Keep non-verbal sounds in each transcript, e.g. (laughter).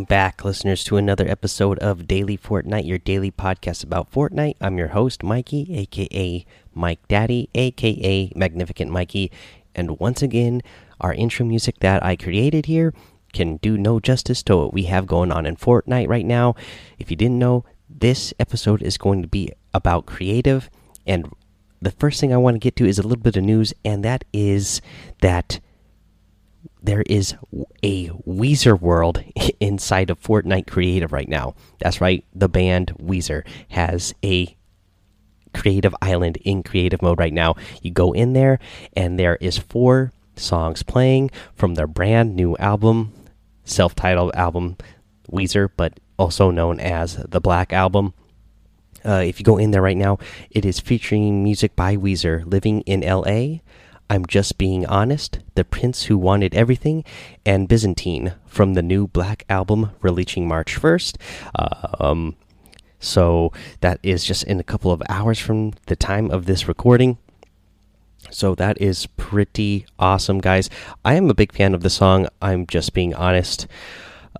Welcome back, listeners, to another episode of Daily Fortnite, your daily podcast about Fortnite. I'm your host, Mikey, aka Mike Daddy, aka Magnificent Mikey. And once again, our intro music that I created here can do no justice to what we have going on in Fortnite right now. If you didn't know, this episode is going to be about creative. And the first thing I want to get to is a little bit of news, and that is that there is a Weezer world (laughs) inside of Fortnite Creative right now. That's right, the band Weezer has a creative island in creative mode right now. You go in there and there is four songs playing from their brand new album, self-titled album Weezer, but also known as the Black Album. Uh, if you go in there right now, it is featuring music by Weezer, Living in LA, I'm Just Being Honest, The Prince Who Wanted Everything, and Byzantine from the new Black Album releasing March 1st. Uh, um, so that is just in a couple of hours from the time of this recording. So that is pretty awesome, guys. I am a big fan of the song. I'm just being honest.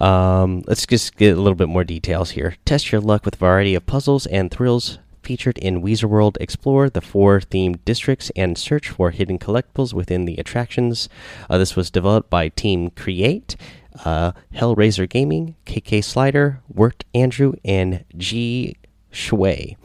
Um, let's just get a little bit more details here. Test your luck with a variety of puzzles and thrills featured in Weezer World, explore the four themed districts and search for hidden collectibles within the attractions. Uh, this was developed by Team Create, uh, Hellraiser Gaming, KK Slider, Worked Andrew, and G Shui.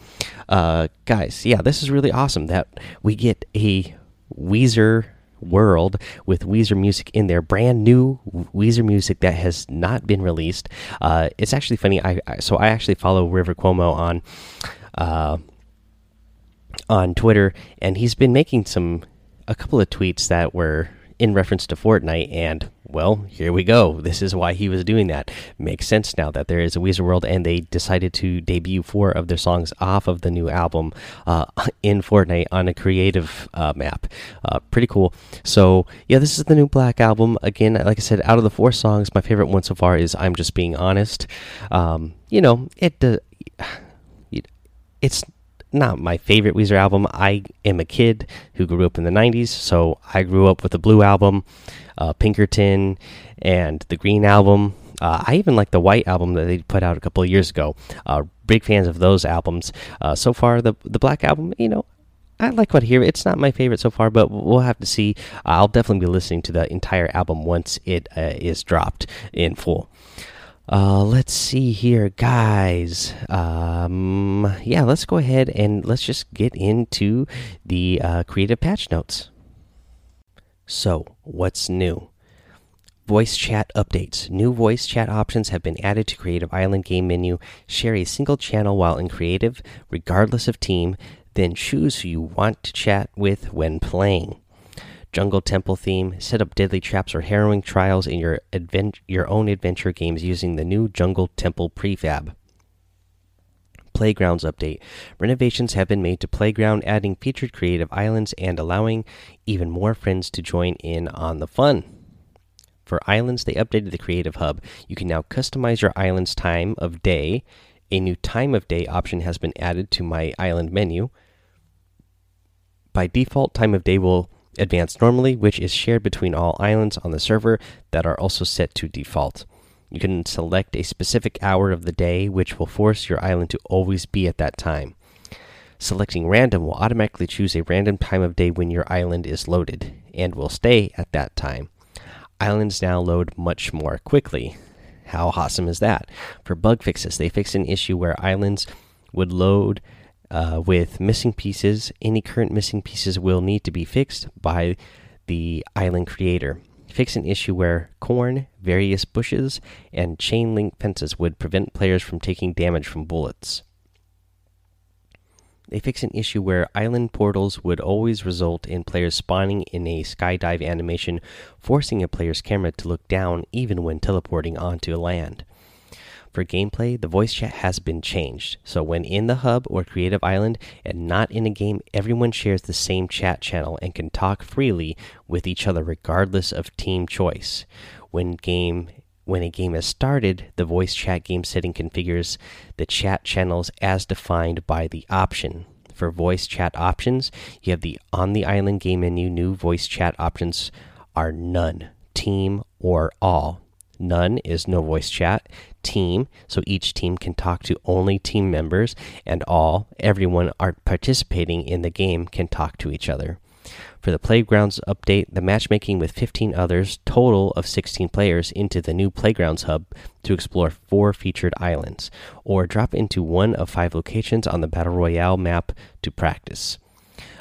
Uh, guys, yeah, this is really awesome that we get a Weezer world with Weezer music in there, brand new Weezer music that has not been released. Uh, it's actually funny. I, I, so I actually follow River Cuomo on uh, on Twitter, and he's been making some a couple of tweets that were in reference to Fortnite, and well, here we go. This is why he was doing that. Makes sense now that there is a Weezer World, and they decided to debut four of their songs off of the new album uh, in Fortnite on a creative uh, map. Uh, pretty cool. So, yeah, this is the new Black album. Again, like I said, out of the four songs, my favorite one so far is "I'm Just Being Honest." Um, you know, it uh, it's not my favorite Weezer album. I am a kid who grew up in the 90s, so I grew up with the Blue album, uh, Pinkerton, and the Green album. Uh, I even like the White album that they put out a couple of years ago. Uh, big fans of those albums. Uh, so far, the the Black album, you know, I like what I hear. It's not my favorite so far, but we'll have to see. I'll definitely be listening to the entire album once it uh, is dropped in full. Uh, let's see here, guys. Um, yeah, let's go ahead and let's just get into the uh, creative patch notes. So, what's new? Voice chat updates. New voice chat options have been added to Creative Island game menu. Share a single channel while in creative, regardless of team. Then choose who you want to chat with when playing jungle temple theme, set up deadly traps or harrowing trials in your your own adventure games using the new jungle temple prefab. Playgrounds update. Renovations have been made to Playground, adding featured creative islands and allowing even more friends to join in on the fun. For islands, they updated the Creative Hub. You can now customize your island's time of day. A new time of day option has been added to my island menu. By default, time of day will advanced normally, which is shared between all islands on the server that are also set to default. You can select a specific hour of the day, which will force your island to always be at that time. Selecting random will automatically choose a random time of day when your island is loaded, and will stay at that time. Islands now load much more quickly. How awesome is that? For bug fixes, they fixed an issue where islands would load uh, with missing pieces. Any current missing pieces will need to be fixed by the island creator. Fix an issue where corn, various bushes, and chain link fences would prevent players from taking damage from bullets. They fix an issue where island portals would always result in players spawning in a skydive animation, forcing a player's camera to look down even when teleporting onto land. For gameplay, the voice chat has been changed. So when in the hub or creative island and not in a game, everyone shares the same chat channel and can talk freely with each other regardless of team choice. When game when a game is started, the voice chat game setting configures the chat channels as defined by the option. For voice chat options, you have the on the island game menu new voice chat options are none, team, or all None is no voice chat. Team, so each team can talk to only team members, and all, everyone are participating in the game can talk to each other. For the Playgrounds update, the matchmaking with 15 others, total of 16 players, into the new Playgrounds hub to explore four featured islands, or drop into one of five locations on the Battle Royale map to practice.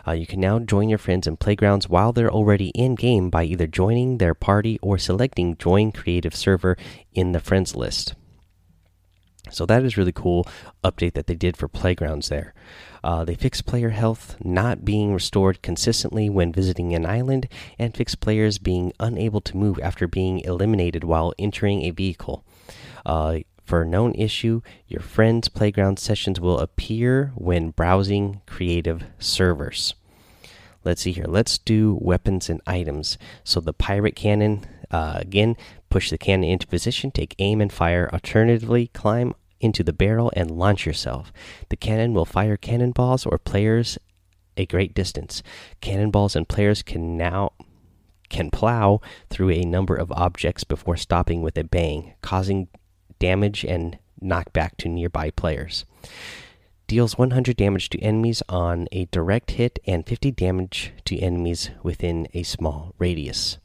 Uh, you can now join your friends in Playgrounds while they're already in game by either joining their party or selecting Join Creative Server in the friends list. So that is really cool update that they did for Playgrounds there. Uh, they fixed player health not being restored consistently when visiting an island, and fixed players being unable to move after being eliminated while entering a vehicle. Uh, for a known issue, your friend's playground sessions will appear when browsing creative servers. Let's see here. Let's do weapons and items. So the pirate cannon, uh, again, push the cannon into position, take aim and fire. Alternatively, climb into the barrel and launch yourself. The cannon will fire cannonballs or players a great distance. Cannonballs and players can now can plow through a number of objects before stopping with a bang, causing damage and knockback to nearby players. Deals 100 damage to enemies on a direct hit and 50 damage to enemies within a small radius.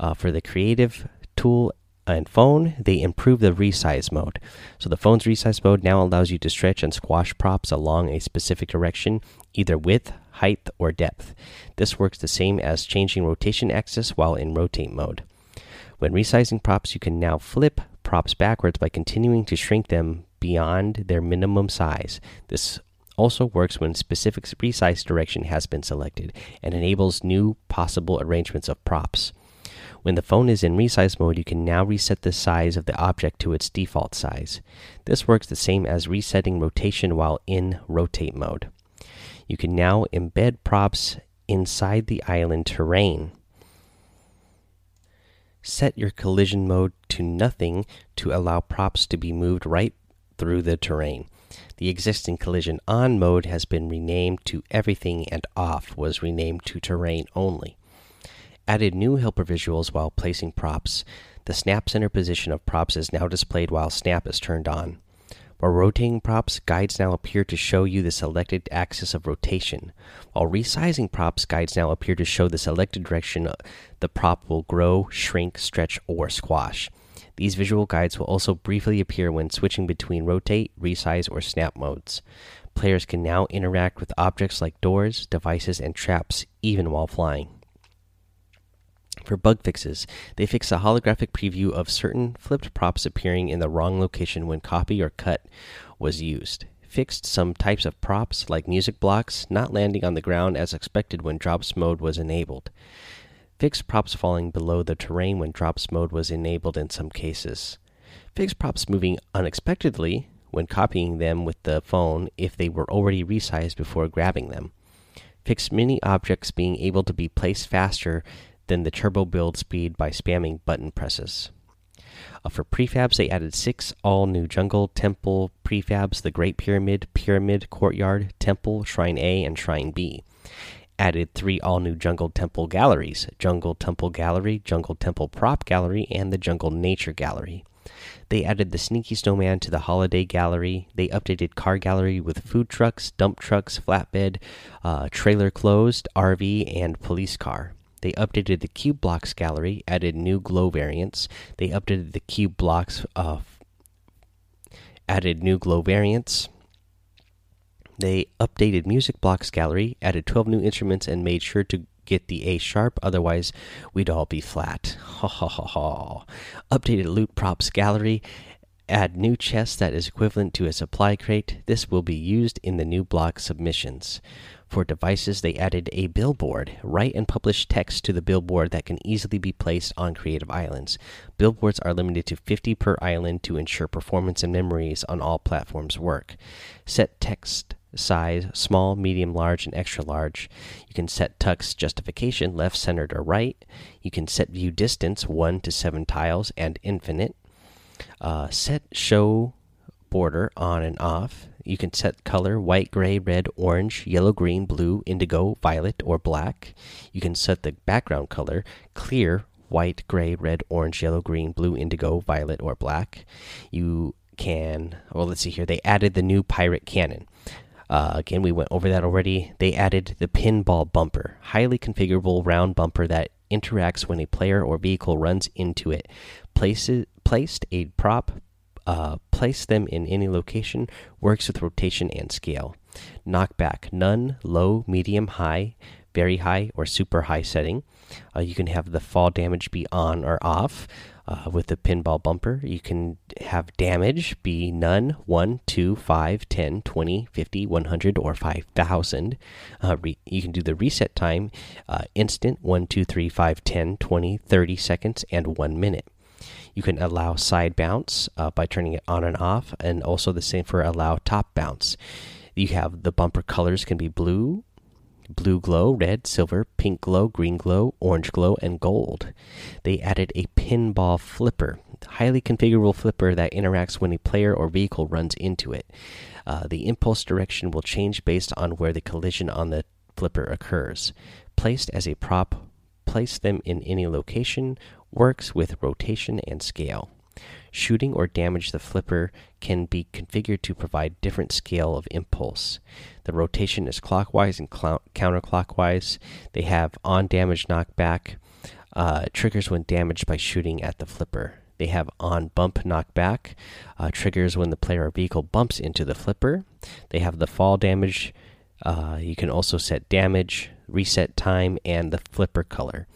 Uh, for the creative tool and phone, they improve the resize mode. So the phone's resize mode now allows you to stretch and squash props along a specific direction, either width, height, or depth. This works the same as changing rotation axis while in rotate mode. When resizing props, you can now flip props backwards by continuing to shrink them beyond their minimum size. This also works when specific resize direction has been selected and enables new possible arrangements of props. When the phone is in resize mode, you can now reset the size of the object to its default size. This works the same as resetting rotation while in rotate mode. You can now embed props inside the island terrain. Set your collision mode to nothing to allow props to be moved right through the terrain. The existing collision on mode has been renamed to everything and off was renamed to terrain only. Added new helper visuals while placing props. The snap center position of props is now displayed while snap is turned on. While rotating props, guides now appear to show you the selected axis of rotation. While resizing props, guides now appear to show the selected direction the prop will grow, shrink, stretch, or squash. These visual guides will also briefly appear when switching between rotate, resize, or snap modes. Players can now interact with objects like doors, devices, and traps even while flying. For bug fixes, they fix a holographic preview of certain flipped props appearing in the wrong location when copy or cut was used. Fixed some types of props, like music blocks, not landing on the ground as expected when drops mode was enabled. Fixed props falling below the terrain when drops mode was enabled in some cases. Fixed props moving unexpectedly when copying them with the phone if they were already resized before grabbing them. Fixed mini objects being able to be placed faster than the turbo build speed by spamming button presses. Uh, for prefabs, they added six all new jungle temple prefabs the Great Pyramid, Pyramid, Courtyard, Temple, Shrine A, and Shrine B. Added three all new jungle temple galleries Jungle Temple Gallery, Jungle Temple Prop Gallery, and the Jungle Nature Gallery. They added the Sneaky Snowman to the Holiday Gallery. They updated Car Gallery with food trucks, dump trucks, flatbed, uh, trailer closed, RV, and police car. They updated the Cube Blocks gallery, added new glow variants. They updated the Cube Blocks, uh, added new glow variants. They updated Music Blocks gallery, added 12 new instruments, and made sure to get the A sharp, otherwise, we'd all be flat. Ha ha ha ha. Updated Loot Props gallery, add new chest that is equivalent to a supply crate. This will be used in the new block submissions. For devices, they added a billboard. Write and publish text to the billboard that can easily be placed on Creative Islands. Billboards are limited to 50 per island to ensure performance and memories on all platforms work. Set text size small, medium, large, and extra large. You can set text justification left, centered, or right. You can set view distance 1 to 7 tiles and infinite. Uh, set show border on and off. You can set color white, gray, red, orange, yellow, green, blue, indigo, violet, or black. You can set the background color clear, white, gray, red, orange, yellow, green, blue, indigo, violet, or black. You can, well, let's see here. They added the new pirate cannon. Uh, again, we went over that already. They added the pinball bumper, highly configurable round bumper that interacts when a player or vehicle runs into it. Places, placed a prop, uh, place them in any location, works with rotation and scale. Knockback, none, low, medium, high, very high, or super high setting. Uh, you can have the fall damage be on or off. Uh, with the pinball bumper, you can have damage be none, 1, 2, 5, 10, 20, 50, 100, or 5,000. Uh, you can do the reset time uh, instant 1, 2, 3, 5, 10, 20, 30 seconds, and 1 minute. You can allow side bounce uh, by turning it on and off, and also the same for allow top bounce. You have the bumper colors can be blue, blue glow, red, silver, pink glow, green glow, orange glow, and gold. They added a pinball flipper, highly configurable flipper that interacts when a player or vehicle runs into it. Uh, the impulse direction will change based on where the collision on the flipper occurs. Placed as a prop, place them in any location, works with rotation and scale. Shooting or damage the flipper can be configured to provide different scale of impulse. The rotation is clockwise and counterclockwise. They have on damage knockback, uh, triggers when damaged by shooting at the flipper. They have on bump knockback, uh, triggers when the player or vehicle bumps into the flipper. They have the fall damage. Uh, you can also set damage, reset time, and the flipper color.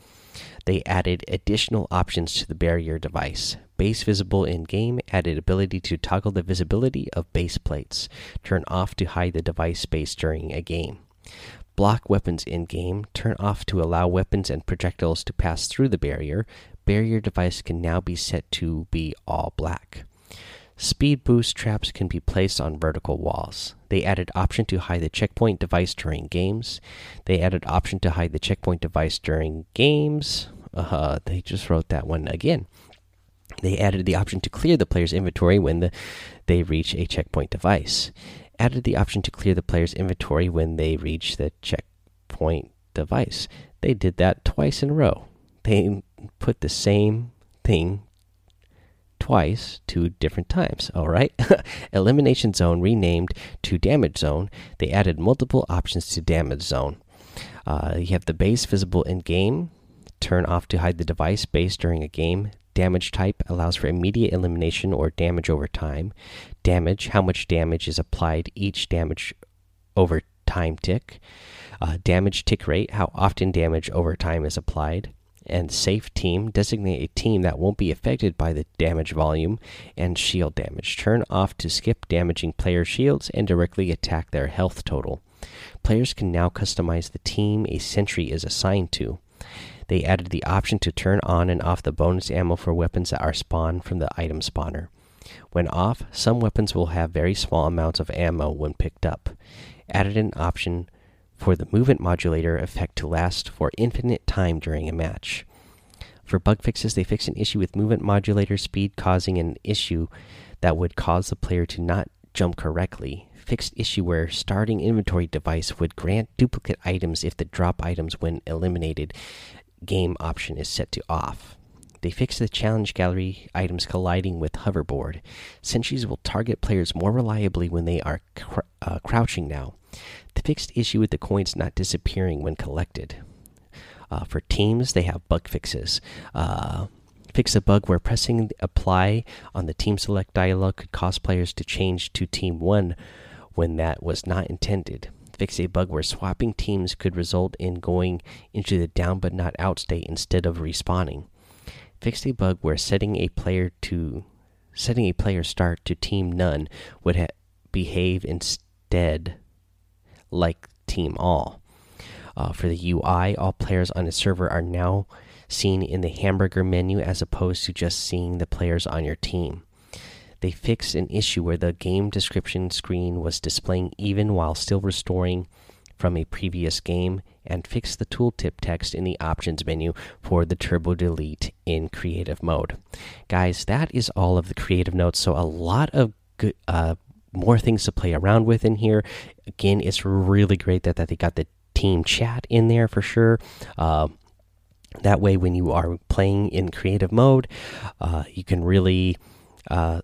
They added additional options to the barrier device. Base visible in game added ability to toggle the visibility of base plates. Turn off to hide the device space during a game. Block weapons in game. Turn off to allow weapons and projectiles to pass through the barrier. Barrier device can now be set to be all black. Speed boost traps can be placed on vertical walls. They added option to hide the checkpoint device during games. They added option to hide the checkpoint device during games. Uh, they just wrote that one again. They added the option to clear the player's inventory when the, they reach a checkpoint device. Added the option to clear the player's inventory when they reach the checkpoint device. They did that twice in a row. They put the same thing twice two different times. All right. (laughs) Elimination zone renamed to damage zone. They added multiple options to damage zone. Uh, you have the base visible in game. Turn off to hide the device base during a game. Damage type allows for immediate elimination or damage over time. Damage, how much damage is applied each damage over time tick. Uh, damage tick rate, how often damage over time is applied. And safe team, designate a team that won't be affected by the damage volume and shield damage. Turn off to skip damaging player shields and directly attack their health total. Players can now customize the team a sentry is assigned to. They added the option to turn on and off the bonus ammo for weapons that are spawned from the item spawner. When off, some weapons will have very small amounts of ammo when picked up. Added an option for the movement modulator effect to last for infinite time during a match. For bug fixes, they fixed an issue with movement modulator speed causing an issue that would cause the player to not jump correctly. Fixed issue where starting inventory device would grant duplicate items if the drop items when eliminated game option is set to off. They fixed the challenge gallery items colliding with hoverboard. Sentries will target players more reliably when they are cr uh, crouching now. The fixed issue with the coins not disappearing when collected. Uh, for teams, they have bug fixes. Uh, fix a bug where pressing apply on the team select dialog could cause players to change to team 1 when that was not intended fix a bug where swapping teams could result in going into the down but not out state instead of respawning. Fix a bug where setting a player to setting a player start to team none would behave instead like team all. Uh, for the UI, all players on a server are now seen in the hamburger menu as opposed to just seeing the players on your team they fixed an issue where the game description screen was displaying even while still restoring from a previous game and fixed the tooltip text in the options menu for the turbo delete in creative mode. Guys, that is all of the creative notes. So, a lot of good, uh, more things to play around with in here. Again, it's really great that, that they got the team chat in there for sure. Uh, That way, when you are playing in creative mode, uh, you can really, uh,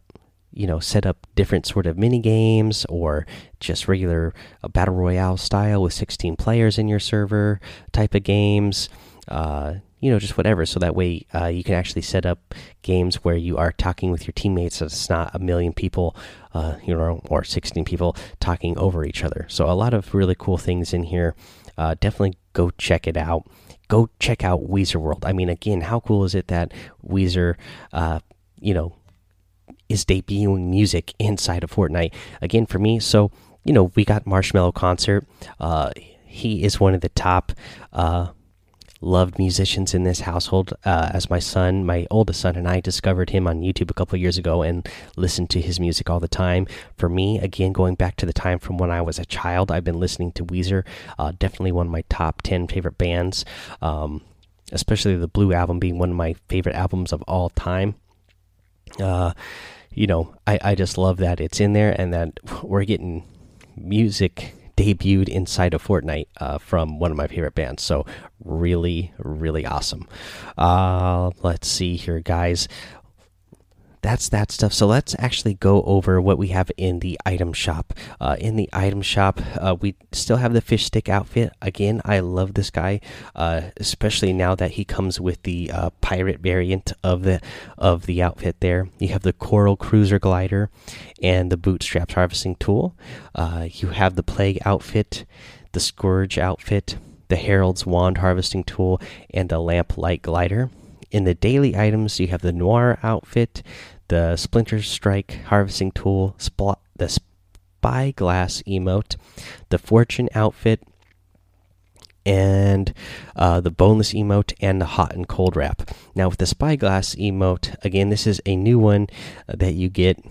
you know, set up different sort of mini games or just regular uh, battle royale style with 16 players in your server type of games. Uh, you know, just whatever. So that way, uh, you can actually set up games where you are talking with your teammates. So it's not a million people, uh, you know, or 16 people talking over each other. So a lot of really cool things in here. definitely go check it out go check out Weezer World. I mean, again, how cool is it that Weezer, uh, you know, is debuting music inside of Fortnite again for me? So, you know, we got Marshmello concert. Uh, he is one of the top uh, loved musicians in this household. Uh, as my son, my oldest son, and I discovered him on YouTube a couple years ago and listened to his music all the time. For me, again, going back to the time from when I was a child, I've been listening to Weezer. Uh, definitely one of my top 10 favorite bands, um, especially the Blue album being one of my favorite albums of all time. Uh, you know, I, I just love that it's in there and that we're getting music debuted inside of Fortnite uh, from one of my favorite bands. So really, really awesome. Uh, let's see here, guys that's that stuff. So let's actually go over what we have in the item shop. Uh, in the item shop, uh, we still have the fish stick outfit. Again, I love this guy, uh, especially now that he comes with the uh, pirate variant of the of the outfit. There, you have the coral cruiser glider and the bootstraps harvesting tool. Uh, you have the plague outfit, the scourge outfit, the herald's wand harvesting tool, and the lamplight glider. In the daily items, you have the Noir outfit, the Splinter Strike harvesting tool, the Spyglass emote, the Fortune outfit, and uh, the boneless emote and the hot and cold wrap. Now, with the Spyglass emote, again, this is a new one that you get.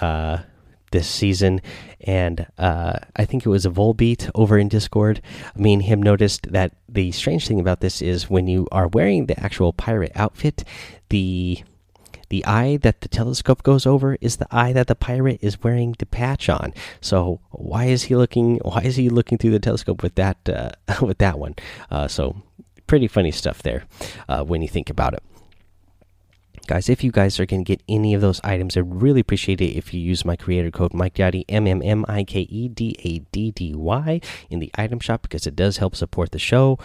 Uh, this season, and uh, I think it was a Volbeat over in Discord. I mean, him noticed that the strange thing about this is when you are wearing the actual pirate outfit, the the eye that the telescope goes over is the eye that the pirate is wearing the patch on. So why is he looking? Why is he looking through the telescope with that uh, (laughs) with that one? Uh, so pretty funny stuff there uh, when you think about it guys if you guys are going to get any of those items i really appreciate it if you use my creator code mike daddy m m m i k e d a d d y in the item shop because it does help support the show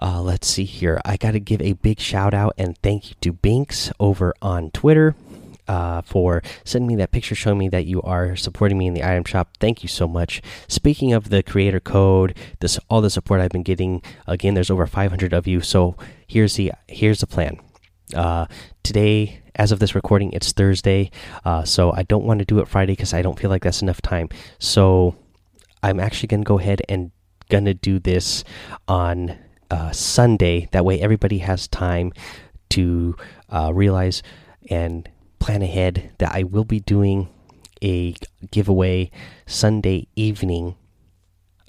uh, let's see here i got to give a big shout out and thank you to binks over on twitter uh, for sending me that picture showing me that you are supporting me in the item shop. Thank you so much. Speaking of the creator code, this all the support I've been getting. Again, there's over 500 of you. So here's the here's the plan. Uh, today, as of this recording, it's Thursday, uh, so I don't want to do it Friday because I don't feel like that's enough time. So I'm actually going to go ahead and gonna do this on uh, Sunday. That way, everybody has time to uh, realize and plan ahead that I will be doing a giveaway Sunday evening.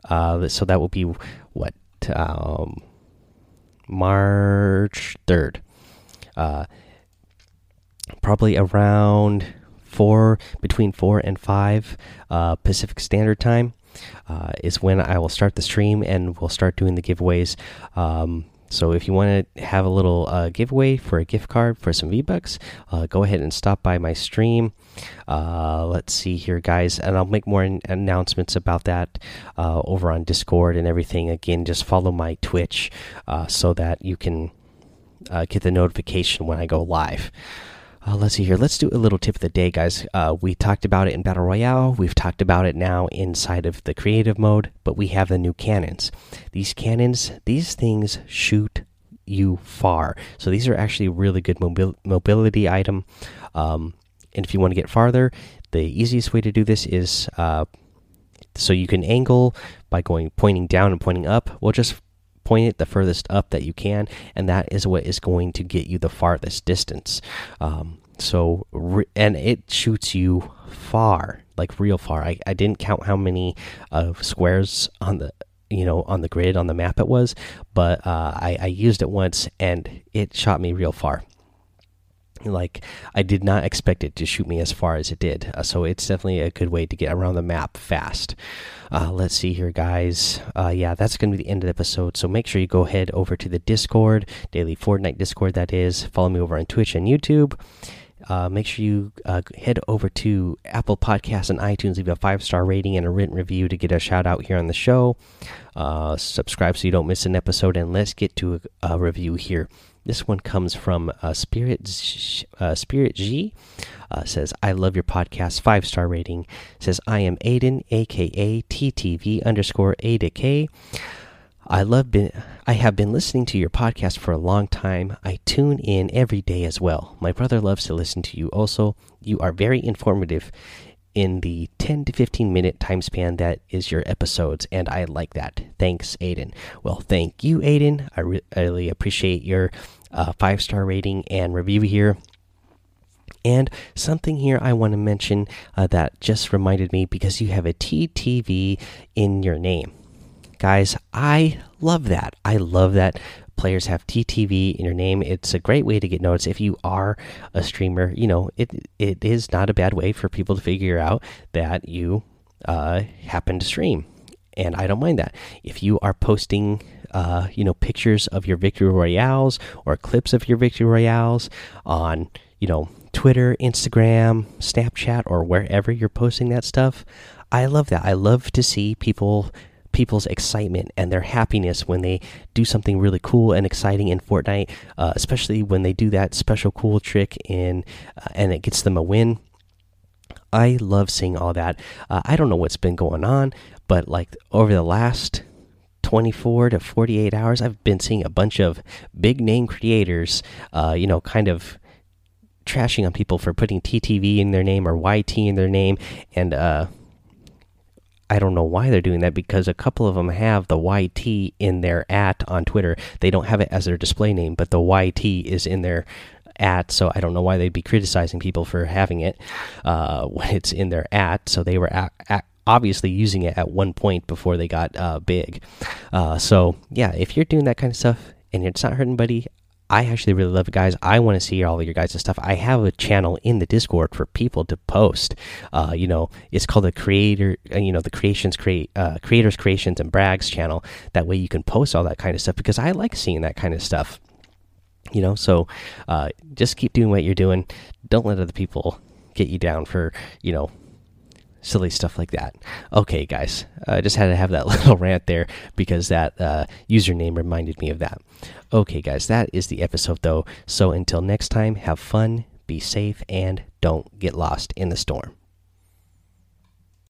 Uh, so that will be what um, March third uh, probably around four between four and five uh, Pacific Standard Time uh, is when I will start the stream and we'll start doing the giveaways. Um, so if you want to have a little uh, giveaway for a gift card for some V Bucks, uh, go ahead and stop by my stream. Uh, let's see here, guys, and I'll make more announcements about that uh, over on Discord and everything. Again, just follow my Twitch uh, so that you can uh, get the notification when I go live. Uh, let's see here. Let's do a little tip of the day, guys. Uh, we talked about it in Battle Royale. We've talked about it now inside of the creative mode, but we have the new cannons. These cannons, these things shoot you far. So these are actually a really good mobil mobility item. Um, and if you want to get farther, the easiest way to do this is uh, so you can angle by going pointing down and pointing up. We'll just point it the furthest up that you can, and that is what is going to get you the farthest distance. Um, so, and it shoots you far, like real far. I, I didn't count how many uh, squares on the you know on the grid on the map it was, but uh, I, I used it once and it shot me real far. Like I did not expect it to shoot me as far as it did. Uh, so it's definitely a good way to get around the map fast. Uh, let's see here, guys. Uh, yeah, that's going to be the end of the episode. So make sure you go ahead over to the Discord, daily Fortnite Discord. That is. Follow me over on Twitch and YouTube. Uh, make sure you uh, head over to Apple Podcasts and iTunes, leave a five star rating and a written review to get a shout out here on the show. Uh, subscribe so you don't miss an episode, and let's get to a, a review here. This one comes from uh, Spirit uh, Spirit G. Uh, says, "I love your podcast. Five star rating." Says, "I am Aiden, aka TTV underscore A to K. I love been I have been listening to your podcast for a long time. I tune in every day as well. My brother loves to listen to you. Also, you are very informative." In the 10 to 15 minute time span that is your episodes, and I like that. Thanks, Aiden. Well, thank you, Aiden. I re really appreciate your uh, five star rating and review here. And something here I want to mention uh, that just reminded me because you have a TTV in your name. Guys, I love that. I love that players have TTV in your name. It's a great way to get noticed if you are a streamer. You know, it it is not a bad way for people to figure out that you uh, happen to stream, and I don't mind that. If you are posting, uh, you know, pictures of your victory royales or clips of your victory royales on, you know, Twitter, Instagram, Snapchat, or wherever you're posting that stuff. I love that. I love to see people people's excitement and their happiness when they do something really cool and exciting in Fortnite, uh, especially when they do that special cool trick in uh, and it gets them a win. I love seeing all that. Uh, I don't know what's been going on, but like over the last 24 to 48 hours, I've been seeing a bunch of big name creators, uh, you know, kind of trashing on people for putting TTV in their name or YT in their name, and uh, I don't know why they're doing that because a couple of them have the YT in their at on Twitter. They don't have it as their display name, but the YT is in their at. So I don't know why they'd be criticizing people for having it uh, when it's in their at. So they were at, at, obviously using it at one point before they got uh, big. Uh, so yeah, if you're doing that kind of stuff and it's not hurting anybody, I actually really love it, guys. I want to see all of your guys' stuff. I have a channel in the Discord for people to post. Uh, you know, it's called the creator, uh, you know, the creations create uh, creators creations and brags channel. That way you can post all that kind of stuff because I like seeing that kind of stuff. You know, so uh, just keep doing what you're doing. Don't let other people get you down for you know silly stuff like that. Okay, guys, I just had to have that (laughs) little rant there because that uh, username reminded me of that. Okay, guys, that is the episode though. So until next time, have fun, be safe, and don't get lost in the storm.